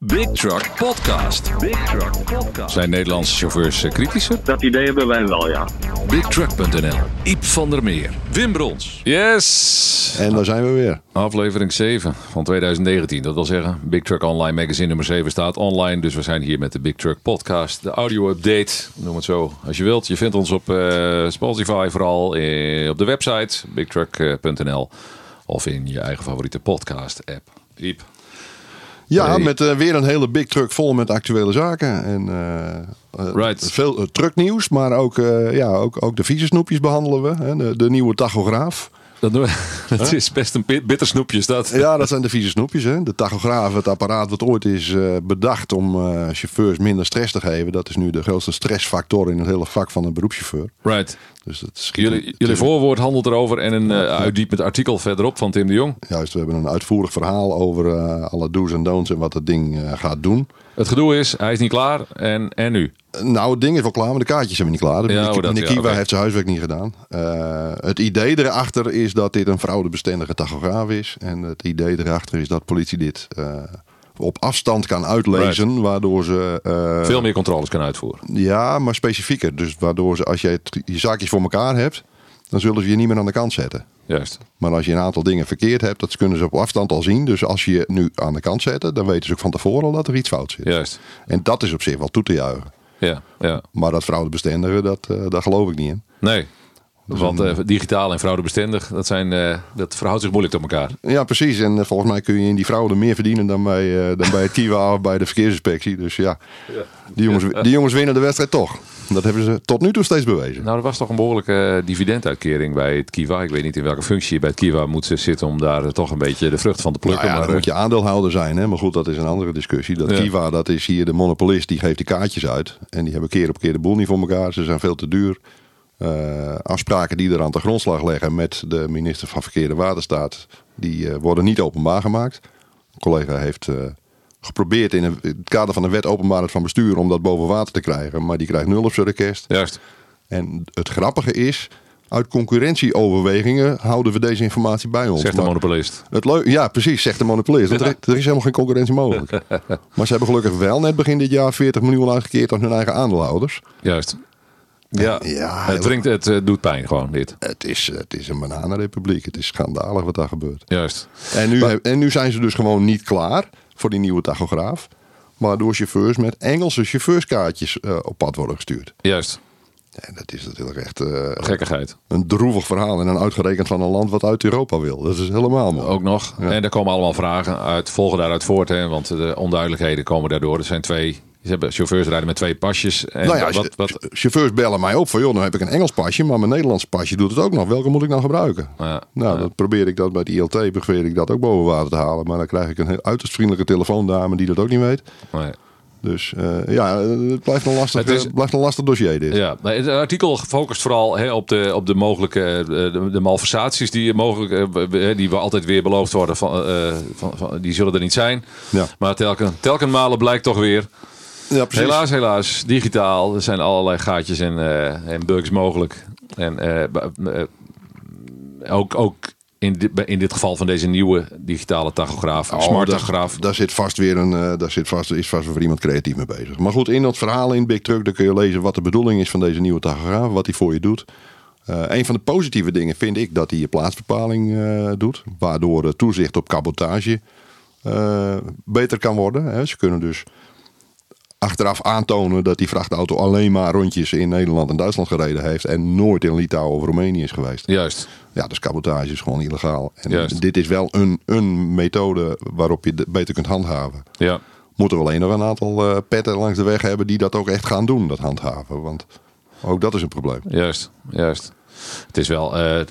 Big Truck Podcast. Big Truck Podcast. Zijn Nederlandse chauffeurs eh, kritischer? Dat idee hebben wij wel, ja. BigTruck.nl. Iep van der Meer. Wim Brons. Yes. En daar zijn we weer. Aflevering 7 van 2019. Dat wil zeggen, Big Truck Online Magazine nummer 7 staat online. Dus we zijn hier met de Big Truck Podcast. De audio-update, noem het zo als je wilt. Je vindt ons op eh, Spotify vooral, eh, op de website bigtruck.nl. Of in je eigen favoriete podcast-app. Iep. Ja, Hey. met eh, weer een hele big truck vol met actuele zaken. En eh, Right. veel trucknieuws, maar ook, ja, ook, ook de vieze snoepjes behandelen we. Hè? De, de nieuwe tachograaf. Dat, dat is best een bit- bitter snoepje. Dat. Ja, dat zijn de vieze snoepjes. Hè? De tachograaf, het apparaat wat ooit is eh, bedacht om eh, chauffeurs minder stress te geven. Dat is nu de grootste stressfactor in het hele vak van een beroepschauffeur. Right. Dus dat schiet Jullie, jullie voorwoord handelt erover en een uh, uitdiepend artikel verderop van Tim de Jong. Juist, we hebben een uitvoerig verhaal over alle do's en don'ts en wat het ding gaat doen. Het gedoe is, hij is niet klaar en, en nu? Nou, het ding is wel klaar, maar de kaartjes zijn niet klaar. Ja, Ja, oh, ja, heeft zijn huiswerk niet gedaan. Eh, het idee erachter is dat dit een fraudebestendige tachograaf is. En het idee erachter is dat politie dit eh, op afstand kan uitlezen. Waardoor ze... eh, Veel meer controles kan uitvoeren. Ja, maar specifieker. Dus waardoor ze, als je het- je zaakjes voor elkaar hebt, dan zullen ze je niet meer aan de kant zetten. Juist. Maar als je een aantal dingen verkeerd hebt, dat kunnen ze op afstand al zien. Dus als je je nu aan de kant zet, dan weten ze ook van tevoren al dat er iets fout zit. Juist. En dat is op zich wel toe te juichen. Ja, ja. Maar dat fraudebestendige, dat, eh daar geloof ik niet in. Nee. Want eh, digitaal en fraudebestendig, dat, zijn, eh, dat verhoudt zich moeilijk tot elkaar. Ja, precies. En volgens mij kun je in die fraude meer verdienen dan bij, dan bij het Kiwa of bij de verkeersinspectie. Dus ja, die jongens, die jongens winnen de wedstrijd toch. Dat hebben ze tot nu toe steeds bewezen. Nou, er was toch een behoorlijke eh, dividenduitkering bij het Kiwa. Ik weet niet in welke functie je bij het Kiwa moet zitten om daar eh, toch een beetje de vrucht van te plukken. Nou ja, maar, dan moet eh, je aandeelhouder zijn. Hè? Maar goed, dat is een andere discussie. Dat Ja. Kiwa, dat is hier de monopolist. Die geeft die kaartjes uit. En die hebben keer op keer de boel niet voor elkaar. Ze zijn veel te duur. Eh, afspraken die er aan de grondslag leggen met de minister van Verkeer en Waterstaat. Die eh, worden niet openbaar gemaakt. Een collega heeft eh, geprobeerd in, het kader van de wet openbaarheid van bestuur. om dat boven water te krijgen. Maar die krijgt nul op zijn request. Juist. En het grappige is. Uit concurrentieoverwegingen houden we deze informatie bij ons. Zegt de monopolist. het ja, precies, zegt de monopolist. Want er, er is helemaal geen concurrentie mogelijk. maar ze hebben gelukkig wel net begin dit jaar 40 miljoen uitgekeerd aan hun eigen aandeelhouders. Juist. Ja, Ja, het, drinkt, het eh, doet pijn gewoon, dit. Het is, het is een bananenrepubliek. Het is schandalig wat daar gebeurt. Juist. En nu, en nu zijn ze dus gewoon niet klaar voor die nieuwe tachograaf. Waardoor chauffeurs met Engelse chauffeurskaartjes eh, op pad worden gestuurd. Juist. En dat is natuurlijk echt eh, Gekkigheid. een droevig verhaal. En dan uitgerekend van een land wat uit Europa wil. Dat is helemaal mooi. Ook nog. En er komen allemaal vragen uit, volgen daaruit voort. Hè, want de onduidelijkheden komen daardoor. Er zijn twee. Ze hebben chauffeurs rijden met twee pasjes. En Nou ja, wat, wat, chauffeurs bellen mij op van joh, nou heb ik een Engels pasje, maar mijn Nederlands pasje doet het ook nog. Welke moet ik nou gebruiken? Ja, nou, dan probeer ik dat bij het ILT, probeer ik dat ook boven water te halen. Maar dan krijg ik een heel uiterst vriendelijke telefoondame die dat ook niet weet. nee. Dus eh, ja, het blijft een lastig, Het is- eh, blijft een lastig dossier dit. Ja, het artikel focust vooral op, de, op de mogelijke eh, de, de malversaties die, mogelijk, die we altijd weer beloofd worden. Van, van, van, die zullen er niet zijn. Ja. Maar telken, telken malen blijkt toch weer. Ja. Helaas, helaas. Digitaal. Er zijn allerlei gaatjes en, eh, en bugs mogelijk. En eh, eh, ook, ook in, dit, in dit geval van deze nieuwe digitale tachograaf. Oh, smart tachograaf. Daar zit vast weer een, eh, daar zit vast, is vast weer iemand creatief mee bezig. Maar goed, in dat verhaal in Big Truck, daar kun je lezen wat de bedoeling is van deze nieuwe tachograaf, wat hij voor je doet. Eh, een van de positieve dingen vind ik dat hij je plaatsbepaling eh, doet, waardoor de toezicht op cabotage eh, beter kan worden. Hè. Ze kunnen dus achteraf aantonen dat die vrachtauto alleen maar rondjes in Nederland en Duitsland gereden heeft en nooit in Litouwen of Roemenië is geweest. Juist. Ja, dus cabotage is gewoon illegaal. En Juist. dit is wel een, een methode waarop je het beter kunt handhaven. Ja. Moeten we alleen nog een aantal eh, petten langs de weg hebben die dat ook echt gaan doen, dat handhaven. Want ook dat is een probleem. Juist, juist. Het is wel, eh,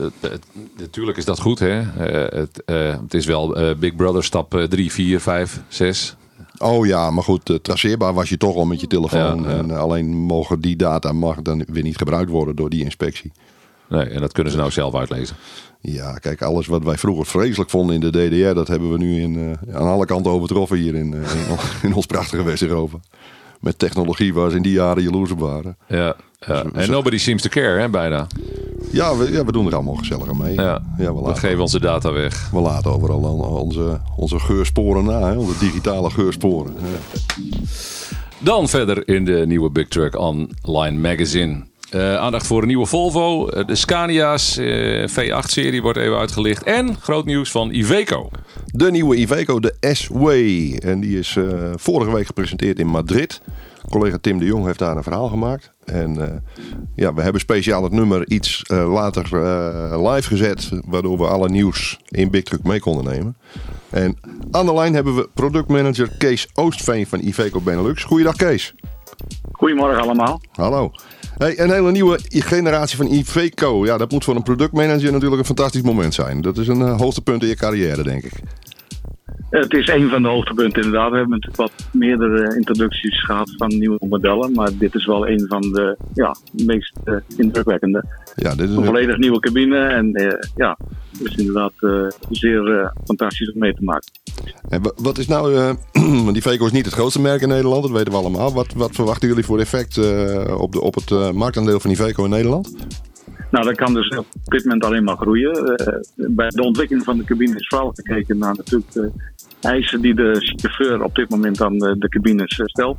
natuurlijk is dat goed, hè? Eh, het, het is wel Big Brother stap 3, 4, 5, 6. Oh ja, maar goed, eh, traceerbaar was je toch al met je telefoon. Ja, ja. En eh, alleen mogen die data mag dan weer niet gebruikt worden door die inspectie. Nee, en dat kunnen ze nou zelf uitlezen. Ja, kijk, alles wat wij vroeger vreselijk vonden in de DDR, dat hebben we nu in, eh, aan alle kanten overtroffen hier in, in, in ons prachtige West-Europa. Met technologie waar ze in die jaren jaloers op waren. Ja, ja. En nobody seems to care, hè, bijna. Ja we, ja, we doen er allemaal gezellig aan mee. Ja, ja we, geven onze data weg. We laten overal onze, onze geursporen na, hè? onze digitale geursporen. Ja. Dan verder in de nieuwe Big Truck Online Magazine. Uh, aandacht voor een nieuwe Volvo. Uh, de Scania's uh, V8-serie wordt even uitgelicht. En groot nieuws van Iveco. De nieuwe Iveco, de S-Way. En die is vorige week gepresenteerd in Madrid. Collega Tim de Jong heeft daar een verhaal gemaakt. En ja, we hebben speciaal het nummer iets later live gezet. Waardoor we alle nieuws in Big Truck mee konden nemen. En aan de lijn hebben we productmanager Kees Oostveen van Iveco Benelux. Goeiedag Kees. Goedemorgen allemaal. Hallo. Hey, een hele nieuwe generatie van Iveco. Ja, dat moet voor een productmanager natuurlijk een fantastisch moment zijn. Dat is een hoogtepunt in je carrière, denk ik. Het is een van de hoogtepunten inderdaad. We hebben natuurlijk wat meerdere introducties gehad van nieuwe modellen. Maar dit is wel een van de ja, meest uh, indrukwekkende. Ja, dit is een volledig nieuwe cabine. En uh, ja, het is inderdaad uh, zeer fantastisch om mee te maken. En wat is nou, die Veco is niet het grootste merk in Nederland, dat weten we allemaal. Wat, wat verwachten jullie voor effect op, de, op het marktaandeel van Iveco in Nederland? Nou, dat kan dus op dit moment alleen maar groeien. bij de ontwikkeling van de cabine is vooral gekeken naar natuurlijk eisen die de chauffeur op dit moment aan de, de cabines stelt.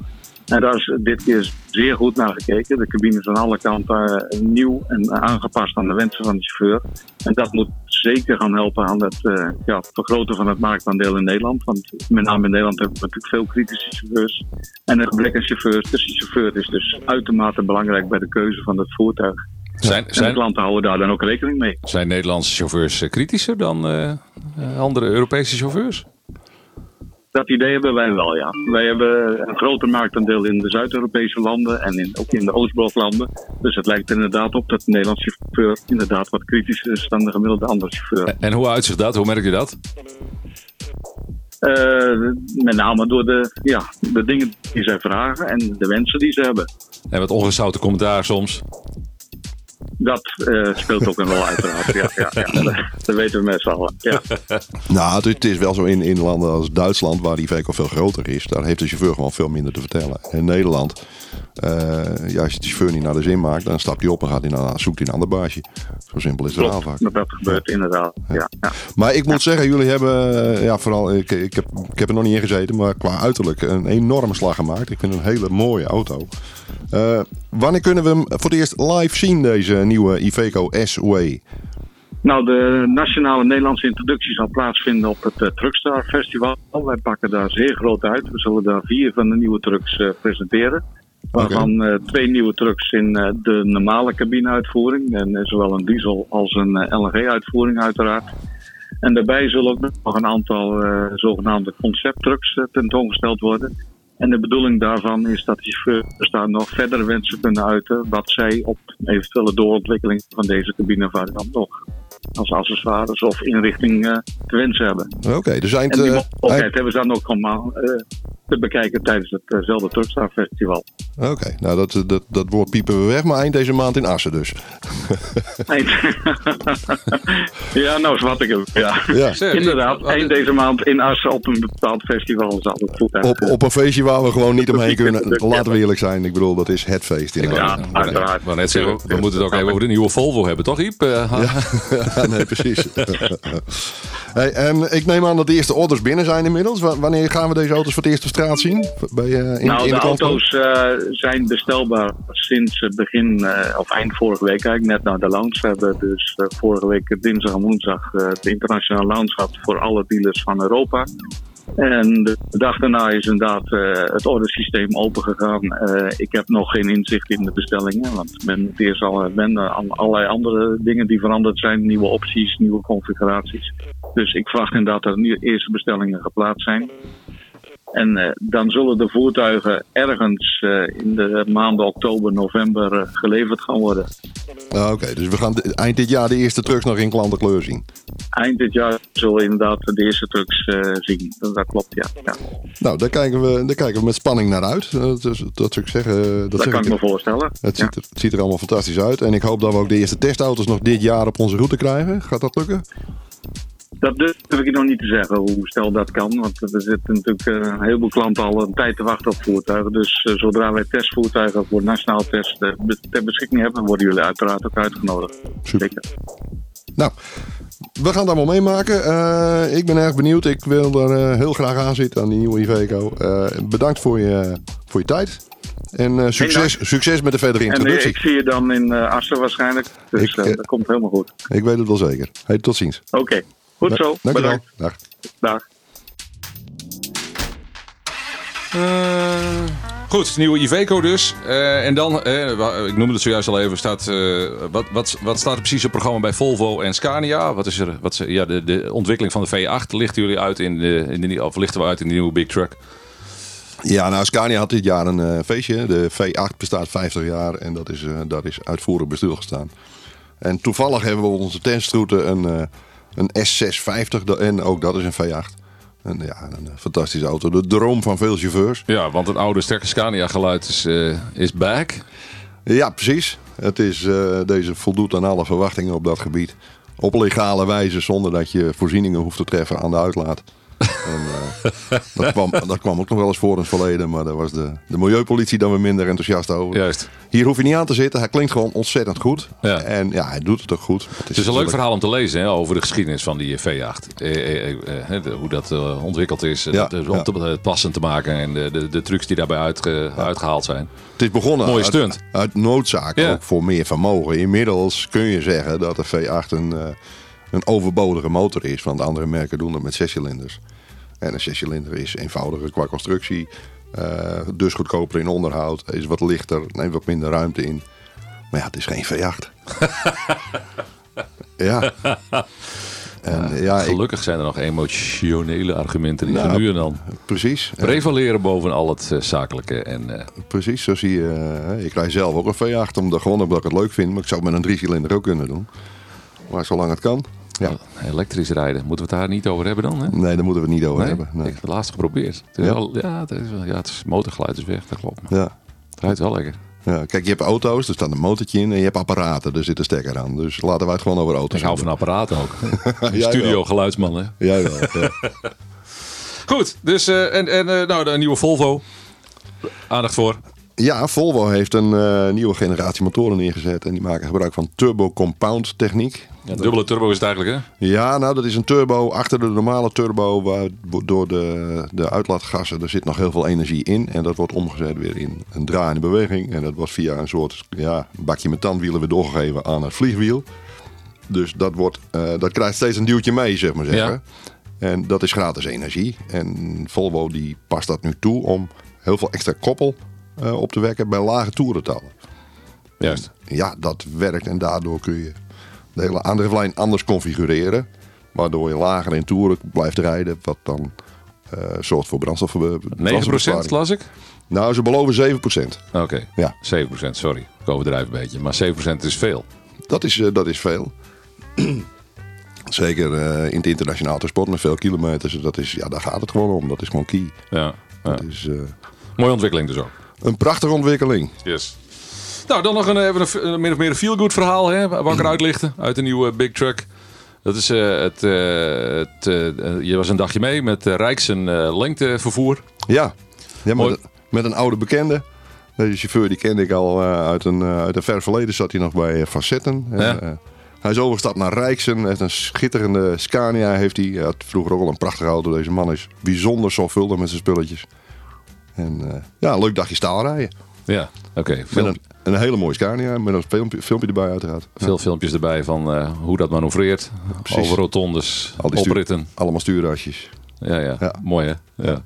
En daar is dit keer zeer goed naar gekeken. De cabine is aan alle kanten uh, nieuw en aangepast aan de wensen van de chauffeur. En dat moet zeker gaan helpen aan het uh, ja, vergroten van het marktaandeel in Nederland. Want met name in Nederland hebben we natuurlijk veel kritische chauffeurs. En een gebrek aan chauffeurs. Dus de chauffeur is dus uitermate belangrijk bij de keuze van het voertuig. Zijn, en de klanten houden daar dan ook rekening mee. Zijn Nederlandse chauffeurs eh, kritischer dan andere Europese chauffeurs? Dat idee hebben wij wel, ja. Wij hebben een groter marktaandeel in de Zuid-Europese landen en in, ook in de Oostbloklanden. Dus het lijkt er inderdaad op dat de Nederlandse chauffeur inderdaad wat kritischer is dan de gemiddelde andere chauffeur. En hoe uitzicht dat? Hoe merk je dat? Uh, met name door de, ja, de dingen die zij vragen en de wensen die ze hebben. En wat ongezouten commentaar soms? Dat uh, speelt ook een rol uiteraard. Ja, ja, ja. Dat weten we met z'n allen. Ja. Nou, het is wel zo in, in landen als Duitsland, waar die Iveco veel groter is. Daar heeft de chauffeur gewoon veel minder te vertellen. In Nederland, uh, ja, als je de chauffeur niet naar de zin maakt, dan stapt hij op en gaat hij naar, zoekt hij een ander baasje. Zo simpel is het wel vaak. Dat gebeurt inderdaad. Ja. Maar ik moet zeggen, jullie hebben, eh, ja, vooral, ik, ik, heb, ik heb er nog niet in gezeten, maar qua uiterlijk een enorme slag gemaakt. Ik vind het een hele mooie auto. Uh, wanneer kunnen we hem voor het eerst live zien, deze nieuwe Iveco S-Way? Nou, de nationale Nederlandse introductie zal plaatsvinden op het uh, Truckstar Festival. Wij pakken daar zeer groot uit. We zullen daar vier van de nieuwe trucks uh, presenteren. Waarvan okay. uh, twee nieuwe trucks in de normale cabineuitvoering. En zowel een diesel als een LNG-uitvoering uiteraard. En daarbij zullen ook nog een aantal zogenaamde concepttrucks tentoongesteld worden. En de bedoeling daarvan is dat die chauffeurs daar nog verder wensen kunnen uiten wat zij op eventuele doorontwikkeling van deze cabinevariant nog als accessoires of inrichting uh, te wensen hebben. Oké, dus eind, en die eh, mogelijkheid hebben ze dan ook allemaal uh, te bekijken tijdens hetzelfde uh Truckstar Festival. Oké, nou dat, dat, dat woord piepen we weg, maar eind deze maand in Assen dus. Eind. ja, nou zwart ik hem. Ja. ja. Inderdaad, eind deze maand in Assen op een bepaald festival zal het goed Op, op een feestje waar we gewoon niet omheen kunnen. Laten we eerlijk zijn, ik bedoel, dat is het feest. In ja, uiteraard. Maar net zeggen, we moeten het ook even over de nieuwe Volvo hebben, toch Iep? ja, nee, precies. hey, en ik neem aan dat de eerste orders binnen zijn inmiddels. wanneer gaan we deze auto's voor het eerst op straat zien? Bij, uh, in, nou, in de, de auto's uh, zijn bestelbaar sinds begin uh, of eind vorige week eigenlijk, net na de launch. We hebben dus vorige week dinsdag en woensdag de internationale launch gehad voor alle dealers van Europa. En de dag daarna is inderdaad uh, het ordersysteem opengegaan. Uh, ik heb nog geen inzicht in de bestellingen, want men moet eerst al ben, allerlei andere dingen die veranderd zijn, nieuwe opties, nieuwe configuraties. Dus ik verwacht inderdaad dat er nu eerste bestellingen geplaatst zijn. En uh, dan zullen de voertuigen ergens uh, in de maanden oktober, november uh, geleverd gaan worden. Oké, okay, dus we gaan eind dit jaar de eerste trucks nog in klantenkleur zien? Eind dit jaar zullen we inderdaad de eerste trucks zien. Dat, klopt, ja. ja. Nou, daar kijken, we, daar kijken we met spanning naar uit. dat, dat zou ik zeggen. Dat, dat kan ik me voorstellen. Het, ziet er, het ziet er allemaal fantastisch uit. En ik hoop dat we ook de eerste testauto's nog dit jaar op onze route krijgen. Gaat dat lukken? Dat durf ik nog niet te zeggen, hoe snel dat kan. Want er zitten natuurlijk uh, een heleboel klanten al een tijd te wachten op voertuigen. Dus uh, zodra wij testvoertuigen voor nationaal test uh, ter beschikking hebben, worden jullie uiteraard ook uitgenodigd. Super. Nou, we gaan het allemaal meemaken. ik ben erg benieuwd. Ik wil er heel graag aan zitten aan die nieuwe Iveco. bedankt voor je, voor je tijd. En succes, succes met de verdere introductie. En ik zie je dan in Assen waarschijnlijk. Dus ik, dat komt helemaal goed. Ik weet het wel zeker. Hey, tot ziens. Oké. Goed zo. Dankjewel. Dag. Dag. Uh, goed, nieuwe Iveco dus. Uh, en dan, uh, ik noemde het zojuist al even, staat, wat, wat, wat staat er precies op het programma bij Volvo en Scania? Wat is er, wat, ja, de, de ontwikkeling van de V8 lichten jullie uit in de, in de, of lichten we uit in de nieuwe Big Truck? Ja, nou, Scania had dit jaar een feestje. De V8 bestaat 50 jaar en dat is, dat is uitvoerig gestaan. En toevallig hebben we op onze testroute een een S650 en ook dat is een V8. En ja, een fantastische auto. De droom van veel chauffeurs. Ja, want het oude sterke Scania geluid is, uh, is back. Ja, precies. Het is, uh, deze voldoet aan alle verwachtingen op dat gebied. Op legale wijze, zonder dat je voorzieningen hoeft te treffen aan de uitlaat. En, uh, dat, kwam, dat kwam ook nog wel eens voor in het verleden, maar daar was de, de milieupolitie dan weer minder enthousiast over. Juist. Hier hoef je niet aan te zitten. Hij klinkt gewoon ontzettend goed. Ja. En ja, hij doet het ook goed. Het is, het is een leuk verhaal om te lezen hè, over de geschiedenis van die V8. Eh, eh, eh, eh hoe dat uh, ontwikkeld is. Ja, dat, om te, passend te maken en de, de, de trucs die daarbij uitge, uitgehaald zijn. Het is begonnen Mooie stunt. Uit, noodzaak, ook voor meer vermogen. Inmiddels kun je zeggen dat de V8 een, een overbodige motor is. Want de andere merken doen dat met zes cilinders. En een zescilinder is eenvoudiger qua constructie. Uh, dus goedkoper in onderhoud. Is wat lichter, neemt wat minder ruimte in. Maar ja, het is geen V8. ja. En, ja, gelukkig zijn er nog emotionele argumenten die nou, nu en dan precies. prevaleren boven al het uh, zakelijke. En, uh, precies, zo zie je. Uh, ik rij zelf ook een V8 omdat, gewoon omdat ik het leuk vind. Maar ik zou het met een driecilinder ook kunnen doen. Maar zolang het kan. Ja. Elektrisch rijden, moeten we het daar niet over hebben dan? Hè? Nee, daar moeten we het niet over hebben. Nee. Ik heb het laatst geprobeerd. Het ja. Wel, ja, het is, ja, het is motorgeluid is weg, dat klopt. Ja. Het rijdt wel lekker. Ja, kijk, je hebt auto's, er staat een motortje in en je hebt apparaten, er zit een stekker aan. Dus laten wij het gewoon over auto's Ik hou van apparaten ook. Studio geluidsman, hè? Jij wel, ja. Goed, dus uh, en, en uh, nou, de nieuwe Volvo. Aandacht voor. Ja, Volvo heeft een uh, nieuwe generatie motoren neergezet. En die maken gebruik van turbo compound techniek. Ja, dubbele turbo is het eigenlijk, hè? Ja, nou, dat is een turbo achter de normale turbo. Waar door de, de uitlaatgassen, er zit nog heel veel energie in. En dat wordt omgezet weer in een draaiende beweging. En dat wordt via een soort ja, bakje met tandwielen weer doorgegeven aan het vliegwiel. Dus dat, wordt, uh, dat krijgt steeds een duwtje mee, zeg maar zeggen. Ja. En dat is gratis energie. En Volvo die past dat nu toe om heel veel extra koppel op te wekken bij lage toerentallen. Juist. Ja, dat werkt en daardoor kun je de hele aandrijflijn anders configureren. Waardoor je lager in toeren blijft rijden, wat dan uh, zorgt voor brandstof. 9% las ik? Nou, ze beloven 7%. Oké, ja. 7%, sorry. Ik overdrijf een beetje. Maar 7% is veel. Dat is, uh, dat is veel. Zeker uh, in het internationaal transport met veel kilometers. Dat is, ja, daar gaat het gewoon om. Dat is gewoon key. Ja, ja. Is, Mooie ontwikkeling dus ook. Een prachtige ontwikkeling. Yes. Nou, dan nog een, even een, min of meer een feel-good verhaal. Hè, wakker uitlichten uit de nieuwe Big Truck. Dat is uh, het, uh, het uh, je was een dagje mee met Rijks en lengtevervoer. Ja, ja met, met, een oude bekende. De chauffeur die kende ik al uit, een, uit een ver verleden. Zat hij nog bij Facetten. Ja. hij is overgestapt naar Rijksen. Heeft een schitterende Scania. Heeft hij. hij had vroeger ook al een prachtige auto. Deze man is bijzonder zorgvuldig met zijn spulletjes. En ja, een leuk dagje staalrijden. Ja, oké. Okay. Een, een, hele mooie Scania, met een filmpje, filmpje erbij uiteraard. Veel filmpjes erbij van uh, hoe dat manoeuvreert. Precies. Over rotondes, Al die opritten. Stuur, allemaal stuurrasjes. Ja, ja, ja, Mooi hè? Ja.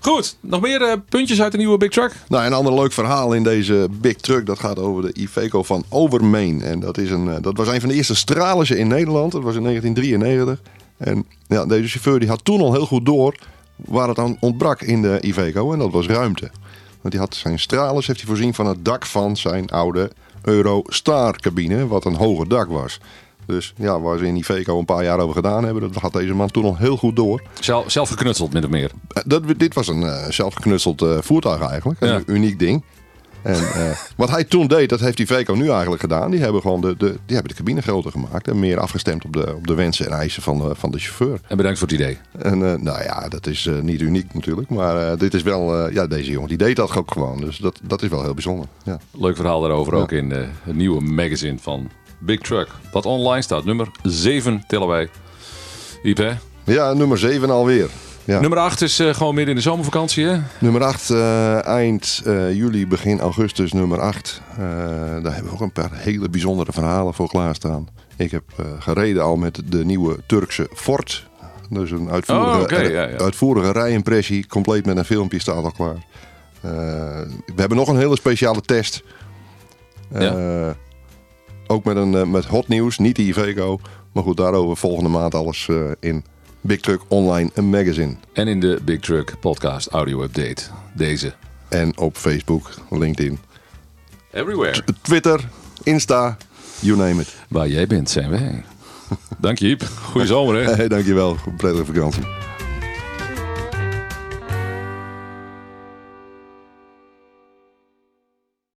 Goed, nog meer uh, puntjes uit de nieuwe Big Truck? Nou, een ander leuk verhaal in deze Big Truck. Dat gaat over de Iveco van Overmeen. En dat, is een, uh, dat was een van de eerste stralissen in Nederland. Dat was in 1993. En ja, deze chauffeur die had toen al heel goed door waar het aan ontbrak in de Iveco. En dat was ruimte. Want hij had zijn stralers heeft hij voorzien van het dak van zijn oude Eurostar cabine, wat een hoger dak was. Dus ja, waar ze in Iveco een paar jaar over gedaan hebben, dat had deze man toen al heel goed door. Zelf, zelf geknutseld, min of meer? Eh, dat, dit was een uh, zelf geknutseld uh, voertuig eigenlijk. Een uniek ding. En uh, wat hij toen deed, dat heeft die VECO nu eigenlijk gedaan. Die hebben gewoon de, de, die hebben de cabine groter gemaakt. En meer afgestemd op de, op de wensen en eisen van de, van de chauffeur. En bedankt voor het idee. En uh, nou ja, dat is uh, niet uniek natuurlijk. Maar dit is wel, ja, deze jongen die deed dat ook gewoon. Dus dat, dat is wel heel bijzonder. Ja. Leuk verhaal daarover ook in het nieuwe magazine van Big Truck. Wat online staat. Nummer 7 tellen wij. Iep, hè? Ja, nummer 7 alweer. Ja. Nummer 8 is uh, gewoon midden in de zomervakantie, hè? Nummer 8, uh, eind uh, juli, begin augustus, nummer 8. daar hebben we ook een paar hele bijzondere verhalen voor klaarstaan. Ik heb gereden al met de nieuwe Turkse Ford. Dus een uitvoerige, oh, okay, ja, ja. uitvoerige rijimpressie, compleet met een filmpje staat al klaar. we hebben nog een hele speciale test. Ook met, een, met hot nieuws, niet de Iveco. Maar goed, daarover volgende maand alles in Big Truck Online een magazine. En in de Big Truck Podcast Audio Update. Deze. En op Facebook, LinkedIn. Everywhere. Twitter, Insta, you name it. Waar jij bent, zijn wij. Dank je. Goeie zomer, hè? Hey, dankjewel. Prettige vakantie.